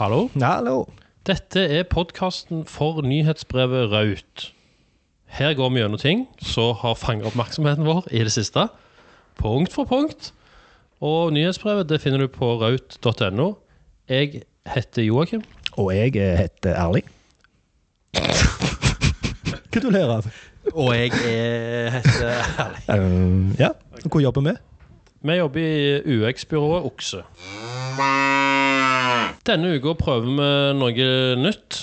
Hallo. Hallo. Dette er podkasten for nyhetsbrevet Raut. Her går vi gjennom ting som har fanget oppmerksomheten vår i det siste. Punkt for punkt. Og nyhetsbrevet det finner du på raut.no. Jeg heter Joakim. Og jeg heter Erling. Hva du ler av? Og jeg er, heter Erling. Um, ja, hvor jobber vi? Vi jobber i UX-byrået Okse. Denne uka prøver vi noe nytt.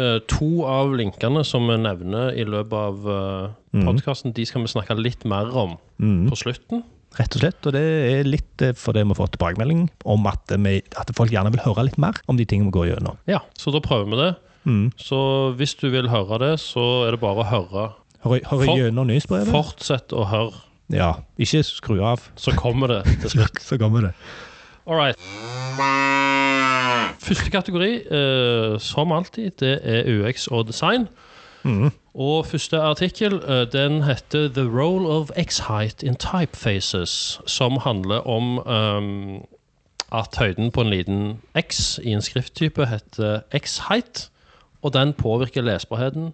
Eh, to av linkene som vi nevner i løpet av uh, podkasten, de skal vi snakke litt mer om på slutten. Rett og slett. Og det er litt eh, fordi vi har fått tilbakemelding om at, vi, at folk gjerne vil høre litt mer om de tingene vi går gjennom. Ja, Så da prøver vi det. Mm. Så hvis du vil høre det, så er det bare å høre. Høre, høre For- gjennom nyhetsbrevet? Fortsett å høre, Ja. Ikke skru av. så kommer det til slutt. Så kommer det. All right. Første kategori, eh, som alltid, det er UX og design. Mm. Og første artikkel eh, den heter 'The Role of X-Height in Typefaces', som handler om um, at høyden på en liten X i en skrifttype heter X-height, og den påvirker lesbarheten.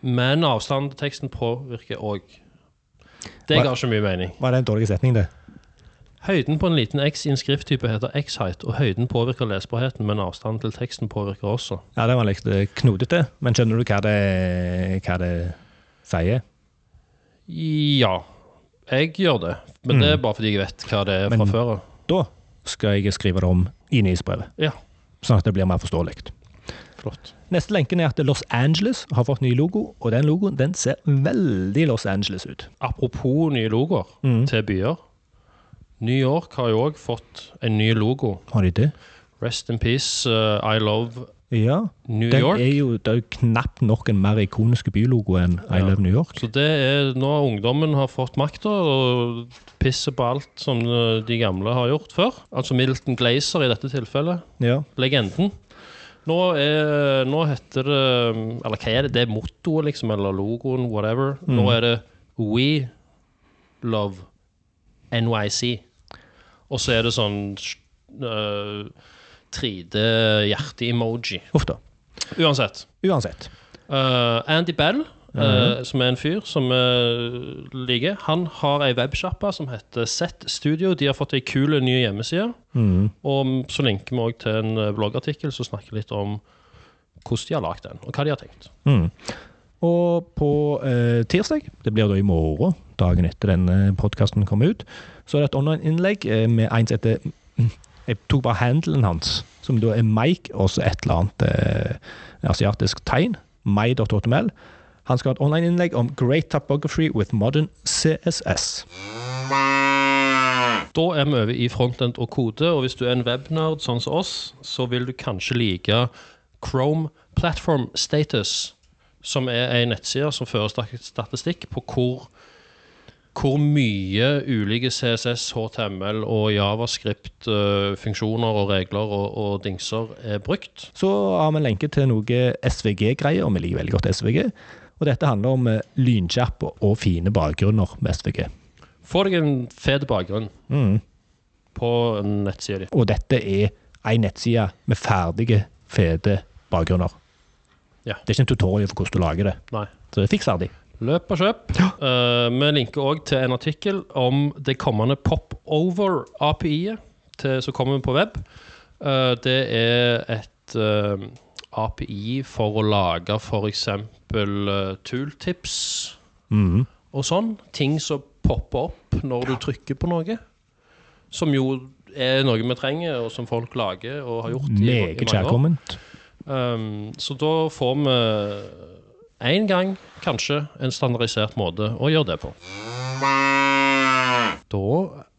Men avstanden til teksten påvirker òg. Det ga ikke mye mening. Var det en dårlig setning, det? Høyden på en liten X i en skrifttype heter X-height, og høyden påvirker lesbarheten, men avstanden til teksten påvirker også. Ja, det var litt knodete, knotete, men skjønner du hva det, hva det sier? Ja, jeg gjør det. Men det er bare fordi jeg vet hva det er fra før av. Da skal jeg skrive det om i nyhetsbrevet, Ja, sånn at det blir mer forståelig. flott. Neste lenken er at Los Angeles har fått ny logo, og den logoen den ser veldig Los Angeles ut. Apropos nye logoer Mm. til byer. New York har jo òg fått en ny logo. Har de det? Rest in peace, uh, I love Ja. New Den York. er jo, det er jo knapt nok en mer ikonisk bylogo enn I Ja. Love New York. Så det er nå ungdommen har fått makta og pisser på alt som uh, de gamle har gjort før. Altså Milton Glazer i dette tilfellet. Ja. legenden. Nå, er, nå heter det Eller hva er det? Det er mottoet, liksom, eller logoen, whatever. Nå er det We Love NYC. Og så er det sånn uh, 3D-hjerte-emoji. Uff da. Uansett. Uansett. Uh, Andy Bell, uh, som er en fyr som uh, liker, han har ei websjappe som heter Set Studio. De har fått ei kul ny hjemmeside. Mm. Og så linker vi òg til en eh, bloggartikkel som snakker litt om hvordan de har lagd den, og hva de har tenkt. Mm. Og på eh, tirsdag, det blir da i morgen, dagen etter denne podkasten kommer ut, så er det et online-innlegg eh, med en som heter mm, Jeg tok bare handelen hans, som da er Mike, og så et eller annet eh, asiatisk tegn. My.html. Han skal ha et online-innlegg om Great Topography with Modern CSS. Da er vi over i frontend og kode, og hvis du er en webnerd sånn som oss, så vil du kanskje like Chrome Platform Status, som er ei nettside som fører statistikk på hvor, hvor mye ulike CSS, HTML og Javascript-funksjoner og regler og, og dingser er brukt. Så har vi en lenke til noe SVG-greier, og vi liker veldig godt SVG. Og dette handler om eh, lynkjapp og fine bakgrunner med SVG. Få deg en fet bakgrunn Mm. på nettsida di. Og dette er ei nettside med ferdige, fete bakgrunner. Ja. Det er ikke en tutorial for hvordan du lager det. Nei. Så det er fiks ferdig. Løp og kjøp. Eh, vi linker òg til en artikkel om det kommende Popover-API-et som kommer på web. Uh, det er et uh, API for å lage f.eks. Uh, tooltips Mhm. og sånn. Ting som popper opp når du trykker på noe. Som jo er noe vi trenger, og som folk lager og har gjort Meget kjærkomment. Um, så da får vi én gang, kanskje, en standardisert måte å gjøre det på. Da,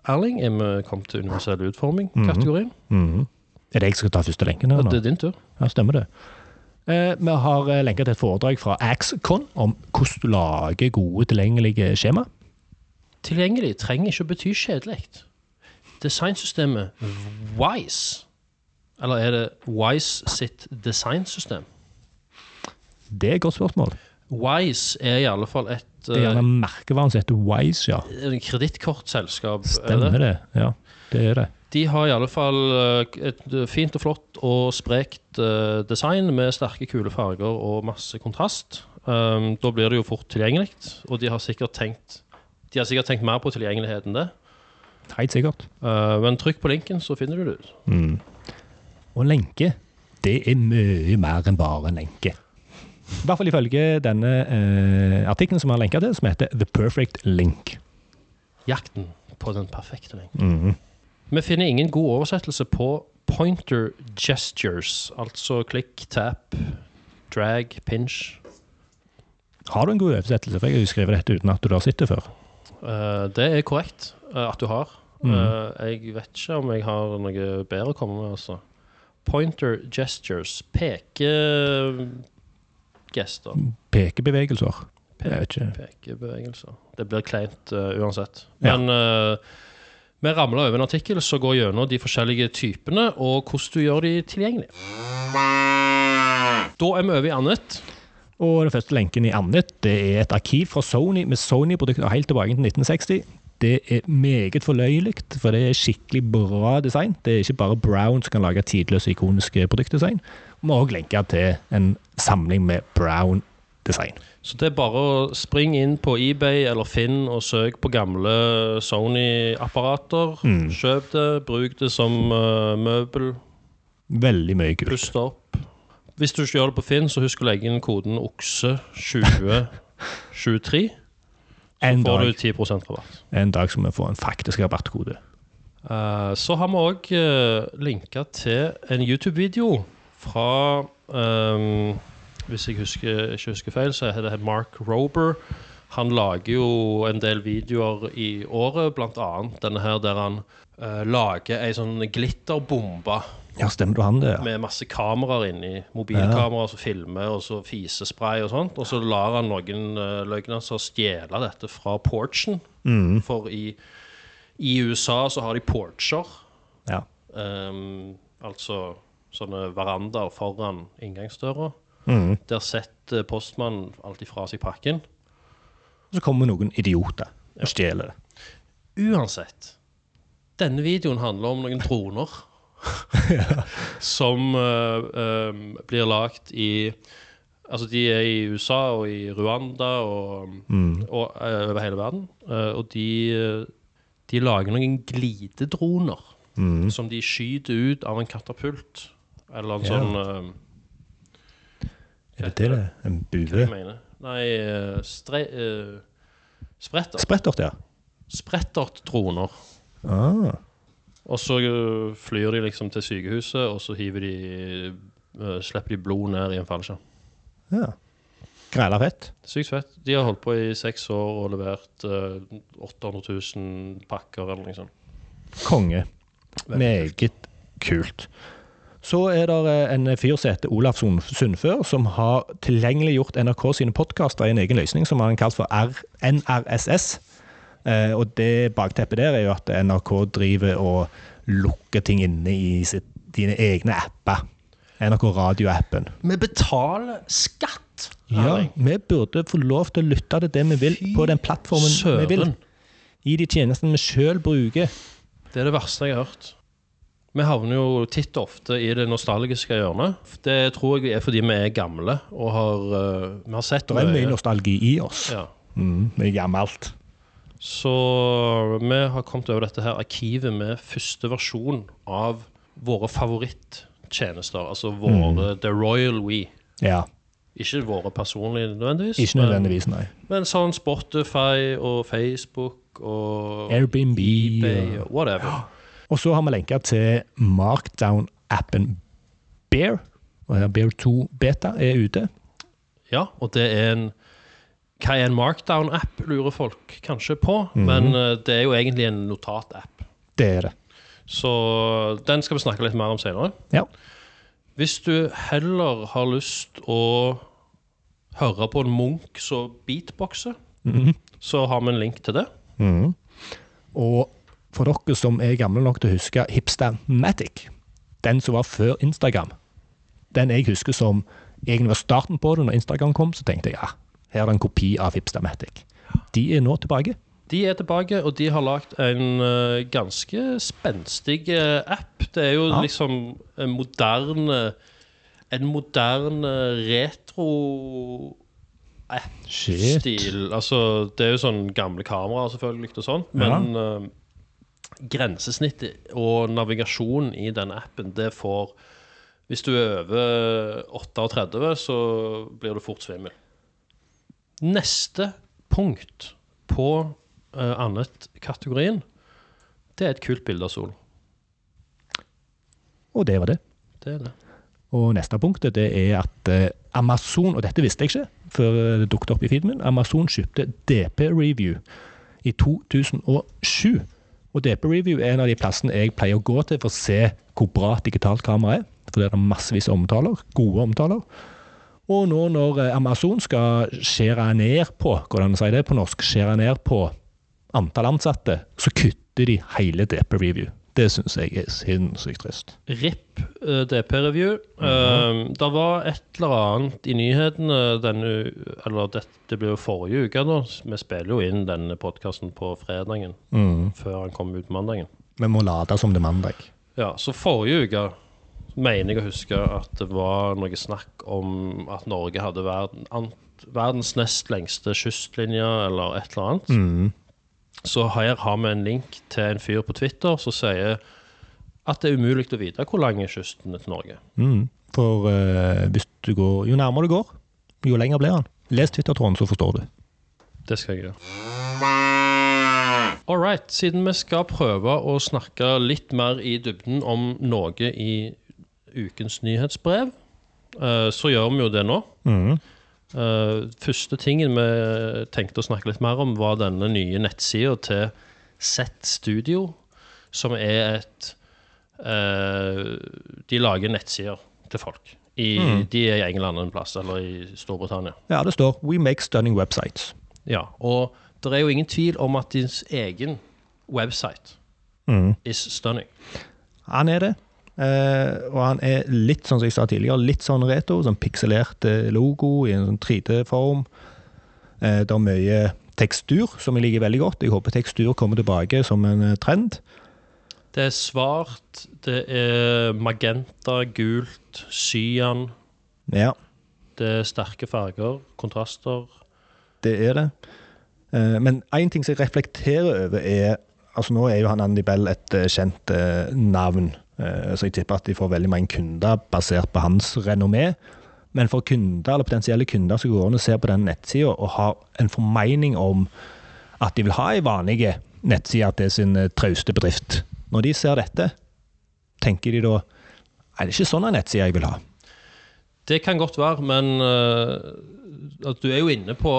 Erling, er vi kommet til universell utforming-kategorien. Mhm. Er det jeg som skal ta første lenken her nå? Det er din tur. Ja, stemmer det. Eh, vi har lenka lenket til et foredrag fra Axcon om hvordan du lager gode, tilgjengelige skjema. Tilgjengelig trenger ikke å bety kjedelig. Designsystemet Wise Eller er det Wise sitt designsystem? Det er et godt spørsmål. Wise er i alle fall et Det er gjerne merkevaren som heter Wise, ja. eh, kredittkortselskap. er Stemmer det. Ja, det er det. De har i alle fall eh, et fint og flott og sprekt eh, design med sterke, kule farger og masse kontrast. Um, da blir det jo fort tilgjengelig, og de har sikkert tenkt De har sikkert tenkt mer på tilgjengelighet enn det. Helt sikkert. Men trykk på linken, så finner du det ut. Mm. Og lenke, det er mye mer enn bare en lenke. I hvert fall ifølge denne eh, artikkelen som vi har lenka til, som heter The Perfect Link. Jakten på den perfekte lenken. Mm -hmm. Vi finner ingen god oversettelse på pointer gestures, altså klikk, tap, drag, pinch. Har du en god oversettelse? For jeg har jo skrevet dette uten at du har sett det før. Uh, det er korrekt uh, at du har. Mm. Uh, jeg vet ikke om jeg har noe bedre å komme med, altså. Pointer gestures. Pekegester. Pekebevegelser. Peke. Pekebevegelser. Det blir kleint uh, uansett. Ja. Men eh, vi ramler over en artikkel som går gjennom de forskjellige typene, og hvordan du gjør de tilgjengelige. Da er vi over i annet. Og den første lenken i annet, det er et arkiv fra Sony med Sony-produkter helt tilbake til 1960. Det er meget forløyelig, for det er skikkelig bra design. Det er ikke bare Brown som kan lage tidløse, ikoniske produktdesign. Vi har òg lenka til en samling med Brown-design. Så det er bare å springe inn på eBay eller Finn og søk på gamle Sony-apparater. Mm. Kjøp det, bruk det som uh, møbel, Veldig mye kult. Pust opp. Hvis du ikke gjør det på Finn, så husk å legge inn koden OKSE2023. En Får du dag, 10 rabatt. en dag skal vi få en faktisk rabattkode. Uh, så har vi òg uh, linka til en YouTube-video fra um, Hvis jeg husker, ikke husker feil, så heter det Mark Rober. Han lager jo en del videoer i året, annet denne her der han eh, lager ei sånn glitterbombe Ja, stemmer du han det? Ja. med masse kameraer inni. Mobilkameraer som filmer, og så fisespray og sånt. Og så lar han noen uh, løgnasser stjele dette fra porchen. Mm. For i, i USA så har de porcher. ja. Um, altså sånne verandaer foran inngangsdøra. Mm. Der setter postmannen alltid fra seg pakken. Og så kommer noen idioter og stjeler det. Uansett. Denne videoen handler om noen droner. som uh, um, blir lagt i Altså, de er i USA og i Rwanda og, Mm. og uh, over hele verden. Uh, og de, de lager noen glidedroner Mm. som de skyter ut av en katapult. Eller en Ja. sånn Er det det? det? En bue? Nei, stre, eh, spretter. Sprettert, ja. Sprettertdroner. Ah. Og så eh, flyr de liksom til sykehuset, og så hiver de eh, slipper de blod ned i en fallskjerm. ja. Græla fett. Sykt fett. De har holdt på i seks år og levert uh, 800 000 pakker eller noe sånt. Konge. Meget kult. Så er det eh, en fyr som heter Olaf Sundfør, som har tilgjengeliggjort NRK sine podkaster i en egen løsning som han kalt for R NRSS. Eh, og det bakteppet der er jo at NRK driver og lukker ting inne i sitt, dine egne apper. NRK radioappen. Vi betaler skatt! Ja, vi burde få lov til å lytte til det vi vil på den plattformen vi vil. I de tjenestene vi sjøl bruker. Det er det verste jeg har hørt. Vi havner jo titt og ofte i det nostalgiske hjørnet. Det tror jeg er fordi vi er gamle og har, uh, vi har sett Det er mye nostalgi i oss. Ja. Mm, mye gammelt. Så vi har kommet over dette her arkivet med første versjon av våre favorittjenester. Altså våre Mm. The Royal We. Ja. Ikke våre personlige nødvendigvis. Ikke nødvendigvis, nei. Men, men sånn Spotify og Facebook og Airbnb eBay og- og whatever. Og så har vi lenka til Markdown-appen Bear. Og her Bear 2 Beta er ute. Ja, og det er en Hva er en markdown-app, lurer folk kanskje på. Mhm. Men uh, det er jo egentlig en notat-app. Det er det. Så den skal vi snakke litt mer om senere. Ja. Hvis du heller har lyst å høre på en Munch som beatboxer, Mhm. så har vi en link til det. Mhm. Og for dere som er gamle nok til å huske Hipstamatic, den som var før Instagram, den jeg husker som egentlig var starten på det når Instagram kom, så tenkte jeg ja, her er det en kopi av Hipstamatic. De er nå tilbake. De er tilbake, og de har lagd en eh, ganske spenstig eh, app. Det er jo Ja. liksom en moderne En moderne retro-app-stil. Altså, det er jo sånn gamle kameraer selvfølgelig og sånn, men eh, grensesnittet og navigasjonen i den appen, det får Hvis du er over 38, så blir du fort svimmel. Neste punkt på uh, annet-kategorien, det er et kult bilde av sol. Og det var det. Det er det. Og neste punktet det er at eh, Amazon, og dette visste jeg ikke før det dukket opp i feeden min, Amazon kjøpte DP Review i 2007. Og DP Review er en av de plassene jeg pleier å gå til for å se hvor bra digitalt kamera er. For det er massevis av omtaler, gode omtaler. Og nå når eh, Amazon skal skjære ned på, hvordan si det på norsk, skjære ned på antall ansatte, så kutter de hele DP Review. Det syns jeg er sinnssykt trist. RIP eh, DP-review. Eh, det var et eller annet i nyhetene denne Eller det, det ble jo forrige uke, da. Vi spiller jo inn denne podkasten på fredagen Mm. før han kommer ut mandagen. Vi må late som det er mandag. Ja, så forrige uke mener jeg å huske at det var noe snakk om at Norge hadde verden, an, verdens nest lengste kystlinje, eller et eller annet. Mm. Så her har vi en link til en fyr på Twitter som sier at det er umulig å vite hvor lang er kysten til Norge. Mm. For uh, hvis du går, jo nærmere du går, jo lenger blir han. Les Twitter-tråden, så forstår du. Det skal jeg gjøre. All right, siden vi skal prøve å snakke litt mer i dybden om noe i ukens nyhetsbrev, eh, så gjør vi jo det nå. Mm. Eh, første tingen vi tenkte å snakke litt mer om, var denne nye nettsida til Z Studio, som er et eh, De lager nettsider til folk. I, De er i England en plass, eller i Storbritannia. Ja, det står 'We make stunning websites'. Ja, og det er jo ingen tvil om at din egen website Mm. is stunning. Han er det. Eh, og han er litt, sånn som jeg sa tidligere, litt sånn retro, sånn pikselert eh, logo i en sånn 3D-form. Eh, det er mye tekstur, som jeg liker veldig godt. Jeg håper tekstur kommer tilbake som en trend. Det er svart, det er magenta, gult, cyan. Ja, Det er sterke farger, kontraster. det er det. Eh, men én ting som jeg reflekterer over, er Altså Nå er jo han Andy Bell et kjent navn, så jeg tipper at de får veldig mange kunder basert på hans renommé. Men for kunder eller potensielle kunder som går inn og ser på den nettsida og har en formening om at de vil ha ei vanlig nettside til sin eh, trauste bedrift, når de ser dette, tenker de da Er det ikke sånn en nettside jeg vil ha? Det kan godt være, men uh, at du er jo inne på,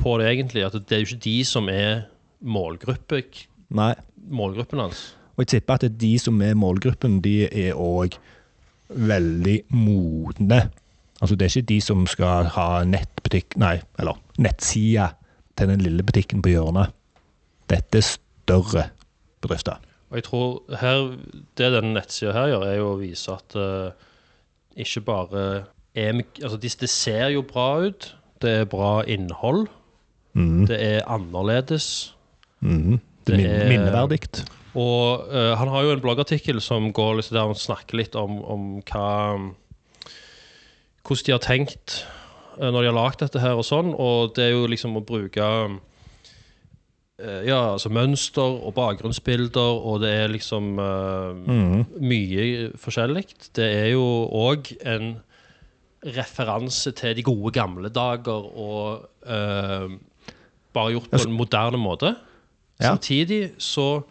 på det egentlig. At det er jo ikke de som er målgruppe, Nei. målgruppen hans. Og jeg tipper at de som er målgruppen, de er òg veldig modne. Altså det er ikke de som skal ha nettbutikk, nei, eller nettsida til den lille butikken på hjørnet. Dette er større bedrifter. Og jeg tror her, det denne nettsida her gjør, er jo å vise at uh, ikke bare er Altså, det, de ser jo bra ut. Det er bra innhold. mm. Det er annerledes. Mm. Det Det min er- minneverdikt. Og uh, han har jo en bloggartikkel som går liksom der han snakker litt om, om hva Hvordan de har tenkt uh, når de har lagd dette her og sånn. Og det er jo liksom å bruke uh, ja, altså mønster og bakgrunnsbilder, og det er liksom Mhm. mye forskjellig. Det er jo òg en referanse til de gode gamle dager og bare gjort på Altså- en moderne måte. Samtidig så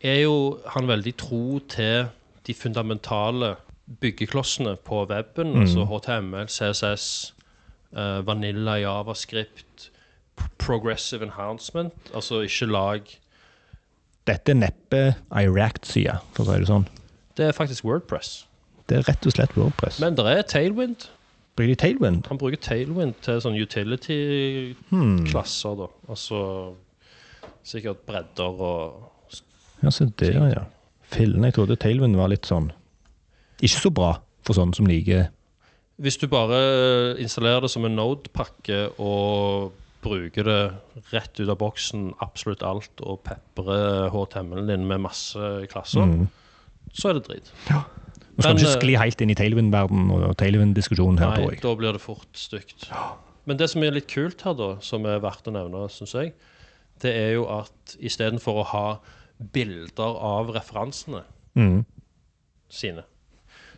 er jo han veldig tro til de fundamentale byggeklossene på weben. Mm. Altså HTML, CSS, uh, Vanilla, Javascript, Progressive Enhancement. Altså ikke lag Dette er neppe ei React-side, for å si det sånn. Det er faktisk Wordpress. Det er rett og slett Wordpress. Men det er Tailwind. Bruker de Tailwind? Han bruker Tailwind til sånn utility-klasser, Hmm. da. Altså sikkert bredder og Ja, se der, ja. Fillen, jeg trodde Tailwind var litt sånn Ikke så bra for sånne som liker Hvis du bare installerer det som en Node-pakke og bruker det rett ut av boksen, absolutt alt, og peprer HTML-en din med masse klasser, så er det drit. Nå skal Men, ikke eh, skli helt inn i Tailwind-verden og Tailwind-diskusjonen her, tror Nei, jeg. da blir det fort stygt. Men det som er litt kult her, da, som er verdt å nevne, syns jeg, det er jo at istedenfor å ha bilder av referansene Mm. sine,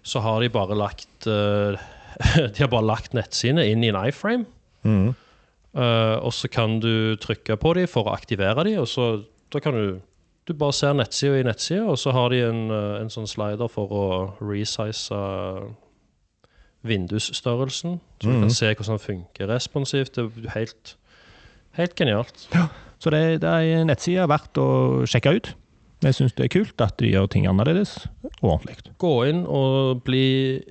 så har de bare lagt uh, De har bare lagt nettsidene inn i en iframe. Mm. Uh, og så kan du trykke på dem for å aktivere dem, og så da kan du Du bare ser nettsida i nettsida, og så har de en, eh, en sånn slider for å resize vindusstørrelsen. Så du Mhm. kan se hvordan den funker responsivt. Det er helt, helt genialt. Så det, det er en nettside verdt å sjekke ut. Jeg syns det er kult at de gjør ting annerledes og ordentlig. Gå inn og bli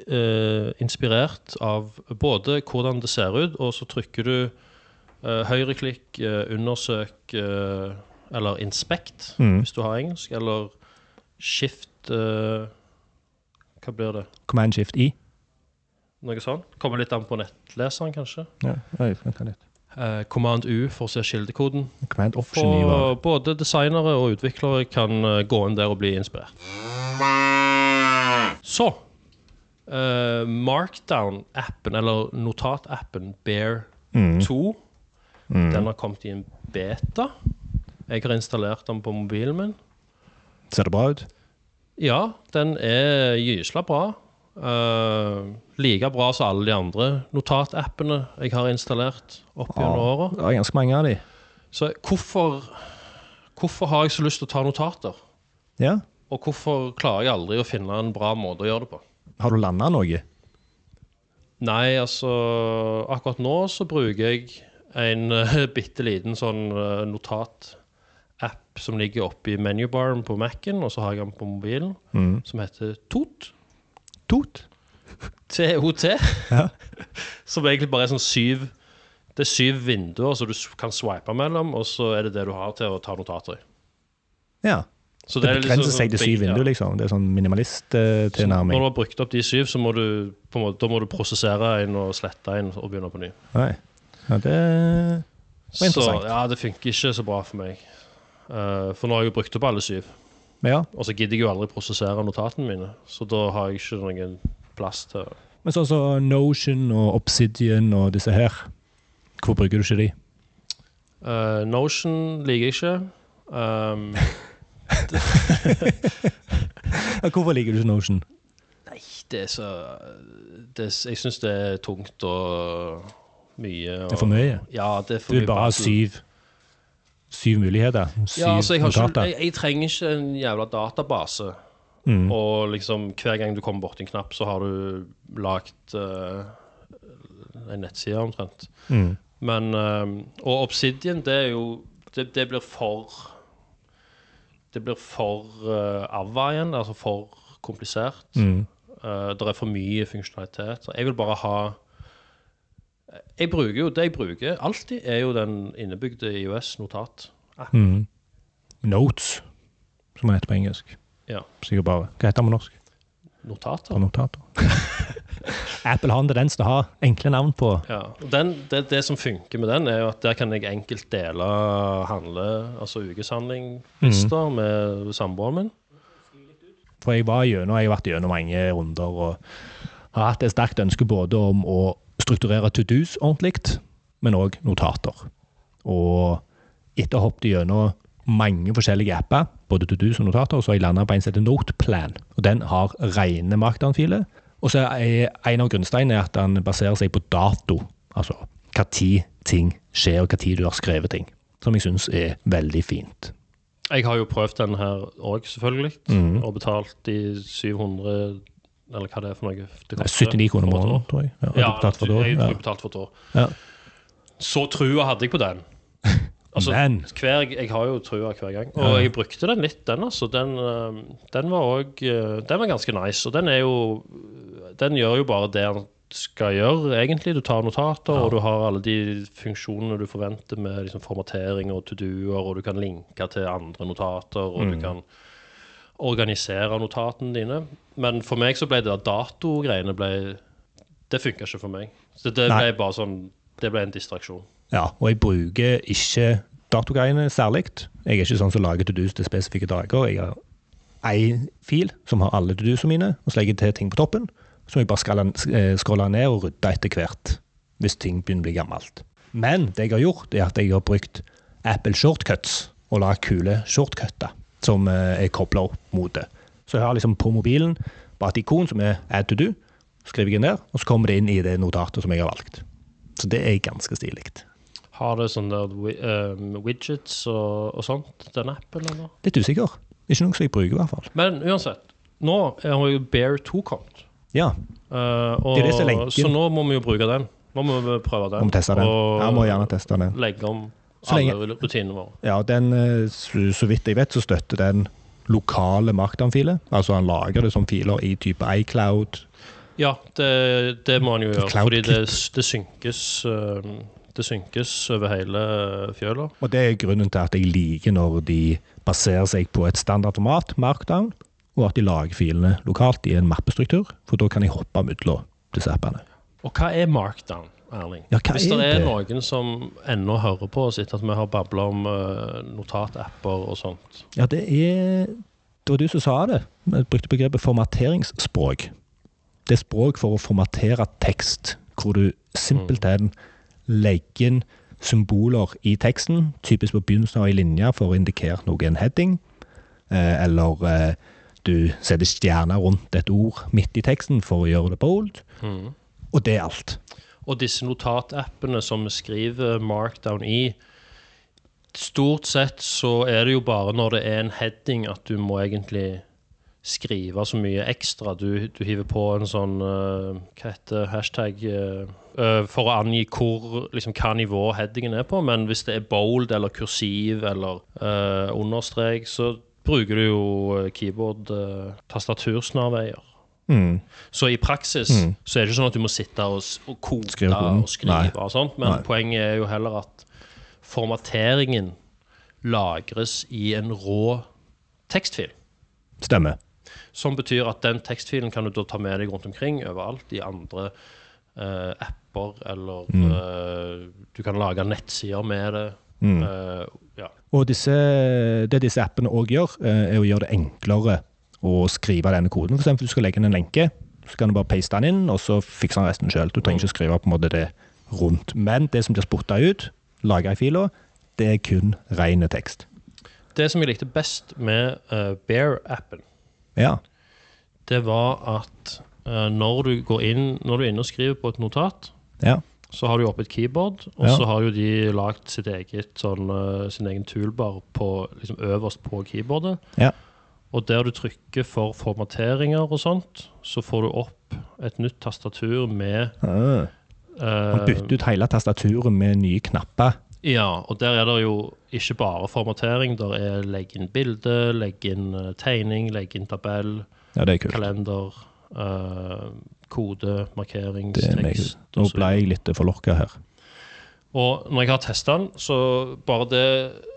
eh, inspirert av både hvordan det ser ut, og så trykker du eh, høyreklikk, eh, undersøk eh, eller inspect, Mm. hvis du har engelsk, eller shift eh, Hva blir det? Command Shift I. Noe sånt? Kommer litt an på nettleseren, kanskje. Ja, jeg kan litt. Eh, Command U for å se kildekoden. Command Option både designere og utviklere kan uh, gå inn der og bli inspirert. Så uh, Markdown-appen, eller notatappen Bear mm. 2, Mm. den har kommet i en beta. Jeg har installert den på mobilen min. Ser det bra ut? Ja, den er gysla bra. Eh, like bra som alle de andre notatappene jeg har installert opp gjennom åra. Det er ganske mange av de. Så hvorfor, hvorfor har jeg så lyst til å ta notater? Ja. Og hvorfor klarer jeg aldri å finne en bra måte å gjøre det på? Har du landa noe? Nei, altså Akkurat nå så bruker jeg en uh, bitte liten sånn uh, notat-app som ligger oppe i menubaren på Mac-en, og så har jeg den på mobilen, Mm. som heter Tot. Tot? TOT. Ja. som egentlig bare er sånn syv Det er syv vinduer som du kan swipe mellom, og så er det det du har til å ta notater i. Ja. Så Det liksom begrenser liksom, seg til syv ja. vinduer, liksom. Det er sånn Så Når minimalist-tilnærming. du har brukt opp de syv, så må du, måte, må du prosessere en og slette en og begynne på ny. Nei. Ja, det var Så interessant. ja, det funker ikke så bra for meg. Uh, for nå har jeg jo brukt opp alle syv. Ja. Og så gidder jeg jo aldri prosessere notatene mine. Så da har jeg ikke noen plass til Men sånn som Notion og Obsidian og disse her, hvor bruker du ikke de? Uh, Notion liker jeg ikke. Um, hvorfor liker du ikke Notion? nei, det er så det er, Jeg syns det er tungt og mye. Og, Det er for mye. Ja, det er for Du mye vil bare battle. syv, syv muligheter. Syv Ja, altså, jeg, har ikke, jeg, jeg trenger ikke en jævla database. Mm. Og liksom hver gang du kommer borti en knapp, så har du lagd uh, en nettside omtrent. Mm. Men uh, Og Obsidian, det er jo Det, det blir for Det blir for uh, AVA igjen, altså for komplisert. Mm. Uh, det er for mye funksjonalitet. Så jeg vil bare ha Jeg bruker jo Det jeg bruker alltid, er jo den innebygde IOS-notat. Mm. Notes, som heter på engelsk. Ja. Sikkert bare Hva heter det på norsk? Notater. På notater. Apple har en tendens til å ha enkle navn på Ja, og den, det, det som funker med den, er jo at der kan jeg enkelt dele handle, altså ukeshandlinglister med samboeren min. For jeg var gjennom, jeg har vært gjennom mange runder og har hatt et sterkt ønske både om å strukturere to do's ordentlig, men òg notater. Og etter å ha hoppet gjennom mange forskjellige apper, både to do's og notater, så har jeg landa på en som heter Noteplan. Og den har rene markdown-filer. Og så er en av grunnsteinene at den baserer seg på dato. Altså hva tid ting skjer, og hva tid du har skrevet ting. Som jeg syns er veldig fint. Jeg har jo prøvd den her òg, selvfølgelig, Mm. og betalt de 700 Eller hva det er for noe. Det koster 79 kroner måneden, tror jeg. Ja, Ja, du betalt for jeg tror jeg betalte for et år. Ja. Så trua hadde jeg på den. Altså, Men hver, jeg har jo trua hver gang. Og jeg brukte den litt, den altså. Den, eh, den var òg Den var ganske nice. Og den er jo Den gjør jo bare det den skal gjøre, egentlig. Du tar notater, Ja. og du har alle de funksjonene du forventer med liksom, formatering og to do-er, og du kan linke til andre notater, og du Mm. kan organisere notatene dine. Men for meg så ble det datogreiene Det funka ikke for meg. Så det Nei. ble bare sånn Det ble en distraksjon. Ja, og jeg bruker ikke datogreiene særlig. Jeg er ikke sånn som lager to do's til spesifikke dager. Jeg har én fil som har alle to do'sene mine, og så legger jeg til ting på toppen. Så må jeg bare eh, scrolle ned og rydde etter hvert, hvis ting begynner å bli gammelt. Men det jeg har gjort, er at jeg har brukt Apple Shortcuts og lagd kule shortcutter som eh, er kobla opp mot det. Så jeg har liksom på mobilen bare et ikon som er add to do, skriver jeg der, og så kommer det inn i det notatet som jeg har valgt. Så det er ganske stilig. Har det sånne eh, widgets og, og sånt, den appen? eller? Litt usikker. Ikke noe som jeg bruker, i hvert fall. Men uansett, nå har jo Bear 2 kommet. Ja, Uh, og, Det er det som er lenken. så nå må vi jo bruke den. Nå må vi prøve den. må teste den. Og ja, må gjerne teste den. legge om Så lenge- alle rutinene våre. Ja, den, eh, så, vidt jeg vet, så støtter den lokale markdown-filer. Altså han lager det som filer i type iCloud. Ja, det, det må han jo gjøre. Cloud Fordi det, det synkes eh, Det synkes over hele fjøla. Og det er grunnen til at jeg liker når de baserer seg på et standardformat, markdown, og at de lager filene lokalt i en mappestruktur, for da kan jeg hoppe mellom disse appene. Og hva er markdown, Erling? Ja, Hvis det er det? noen som ennå hører på oss etter at vi har babla om eh, notatapper og sånt Ja, det er Det var du som sa det. Jeg brukte begrepet formateringsspråk. Det er språk for å formatere tekst, hvor du simpelthen legger inn symboler i teksten, typisk på begynnelsen av ei linje for å indikere noe en heading, eh, eller eh, du setter stjerner rundt et ord midt i teksten for å gjøre det bold, Mhm. og det er alt. Og disse notatappene som vi skriver markdown i Stort sett så er det jo bare når det er en heading at du må egentlig skrive så mye ekstra. Du, du hiver på en sånn uh, Hva heter hashtag eh, For å angi hvor, liksom, hva nivå headingen er på. Men hvis det er bold eller kursiv eller uh, understrek, så bruker du jo eh, keyboard uh, tastatursnarveier. Mm. Så i praksis Mm. så er det ikke sånn at du må sitte og, og kode Skrive og skrive og sånt, men Nei. poenget er jo heller at formateringen lagres i en rå tekstfil. Stemmer. Som betyr at den tekstfilen kan du da ta med deg rundt omkring overalt i andre uh, apper, eller Mm. uh, du kan lage nettsider med det. Eh, ja. Og disse, det disse appene òg gjør, er å gjøre det enklere å skrive denne koden. For eksempel, du skal legge inn en lenke, så kan du bare paste den inn, og så fikser den resten sjøl. Du trenger ikke skrive på en måte det rundt. Men det som blir spotta ut, laga i fila, det er kun ren tekst. Det som jeg likte best med uh, Bear-appen, Ja. det var at uh, når du går inn Når du er inne og skriver på et notat, ja. så har du oppe et keyboard, og Ja. så har jo de lagd sitt eget sånn, uh, sin egen toolbar på, liksom øverst på keyboardet. Ja. Og der du trykker for formateringer og sånt, så får du opp et nytt tastatur med Ah. Eh, bytter ut hele tastaturet med nye knapper. Ja, og der er det jo ikke bare formatering. Der er legg inn bilde, legg inn eh, tegning, legg inn tabell, Ja, er kalender, uh, kode, markering, tekst markeringstekst Nå ble jeg litt forlokka her. Og når jeg har testa den, så bare det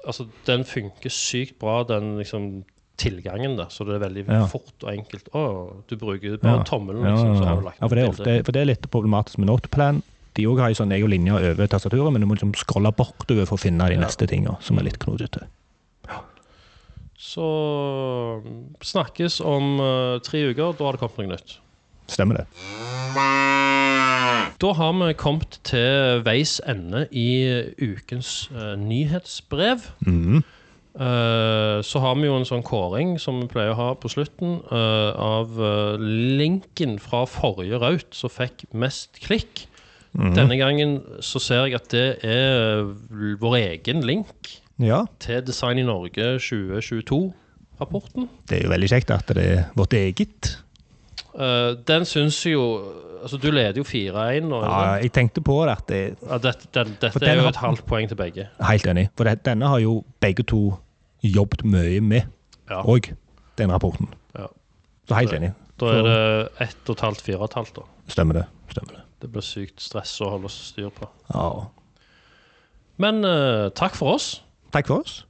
Altså, den funker sykt bra, den liksom tilgangen der. Så det er veldig Ja. fort og enkelt. Å, du bruker bare Ja. tommelen, liksom, så har du lagt ja for, det er ofte, for det er litt problematisk med Noteplan. De òg har ei sånn egen linje over tastaturet, men du må liksom scrolle bortover for å finne de neste tinga, som er litt knotete. Så snakkes om uh, tre uker. Da har det kommet noe nytt. Stemmer det. Da har vi kommet til veis ende i ukens uh, nyhetsbrev. Mhm. Eh, så har vi jo en sånn kåring som vi pleier å ha på slutten, uh, av uh, linken fra forrige raut som fikk mest klikk. Mhm. Denne gangen så ser jeg at det er vår egen link Ja, til Design i Norge 2022-rapporten. det er jo veldig kjekt at det er vårt eget. Eh, den syns jo Altså, du leder jo 4-1 nå. Ja, jeg tenkte på det det Ja, dette den, dette er jo et halvt poeng til begge. Helt enig. For det, denne har jo begge to jobbet mye med Ja. den rapporten. Ja. Så helt enig. Da er det ett og et halvt, fire og et halvt. da. Stemmer det. Stemmer det. Det blir sykt stress å holde styr på. Ja. Men uh, takk for oss. Takk for oss.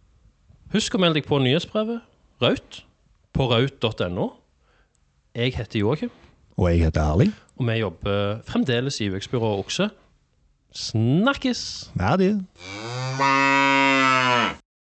Husk å melde deg på nyhetsbrevet Raut på raut.no. Jeg heter Joakim, Og jeg heter Erling. og vi jobber fremdeles i UX-byrået Okse. Snakkes! Adjø.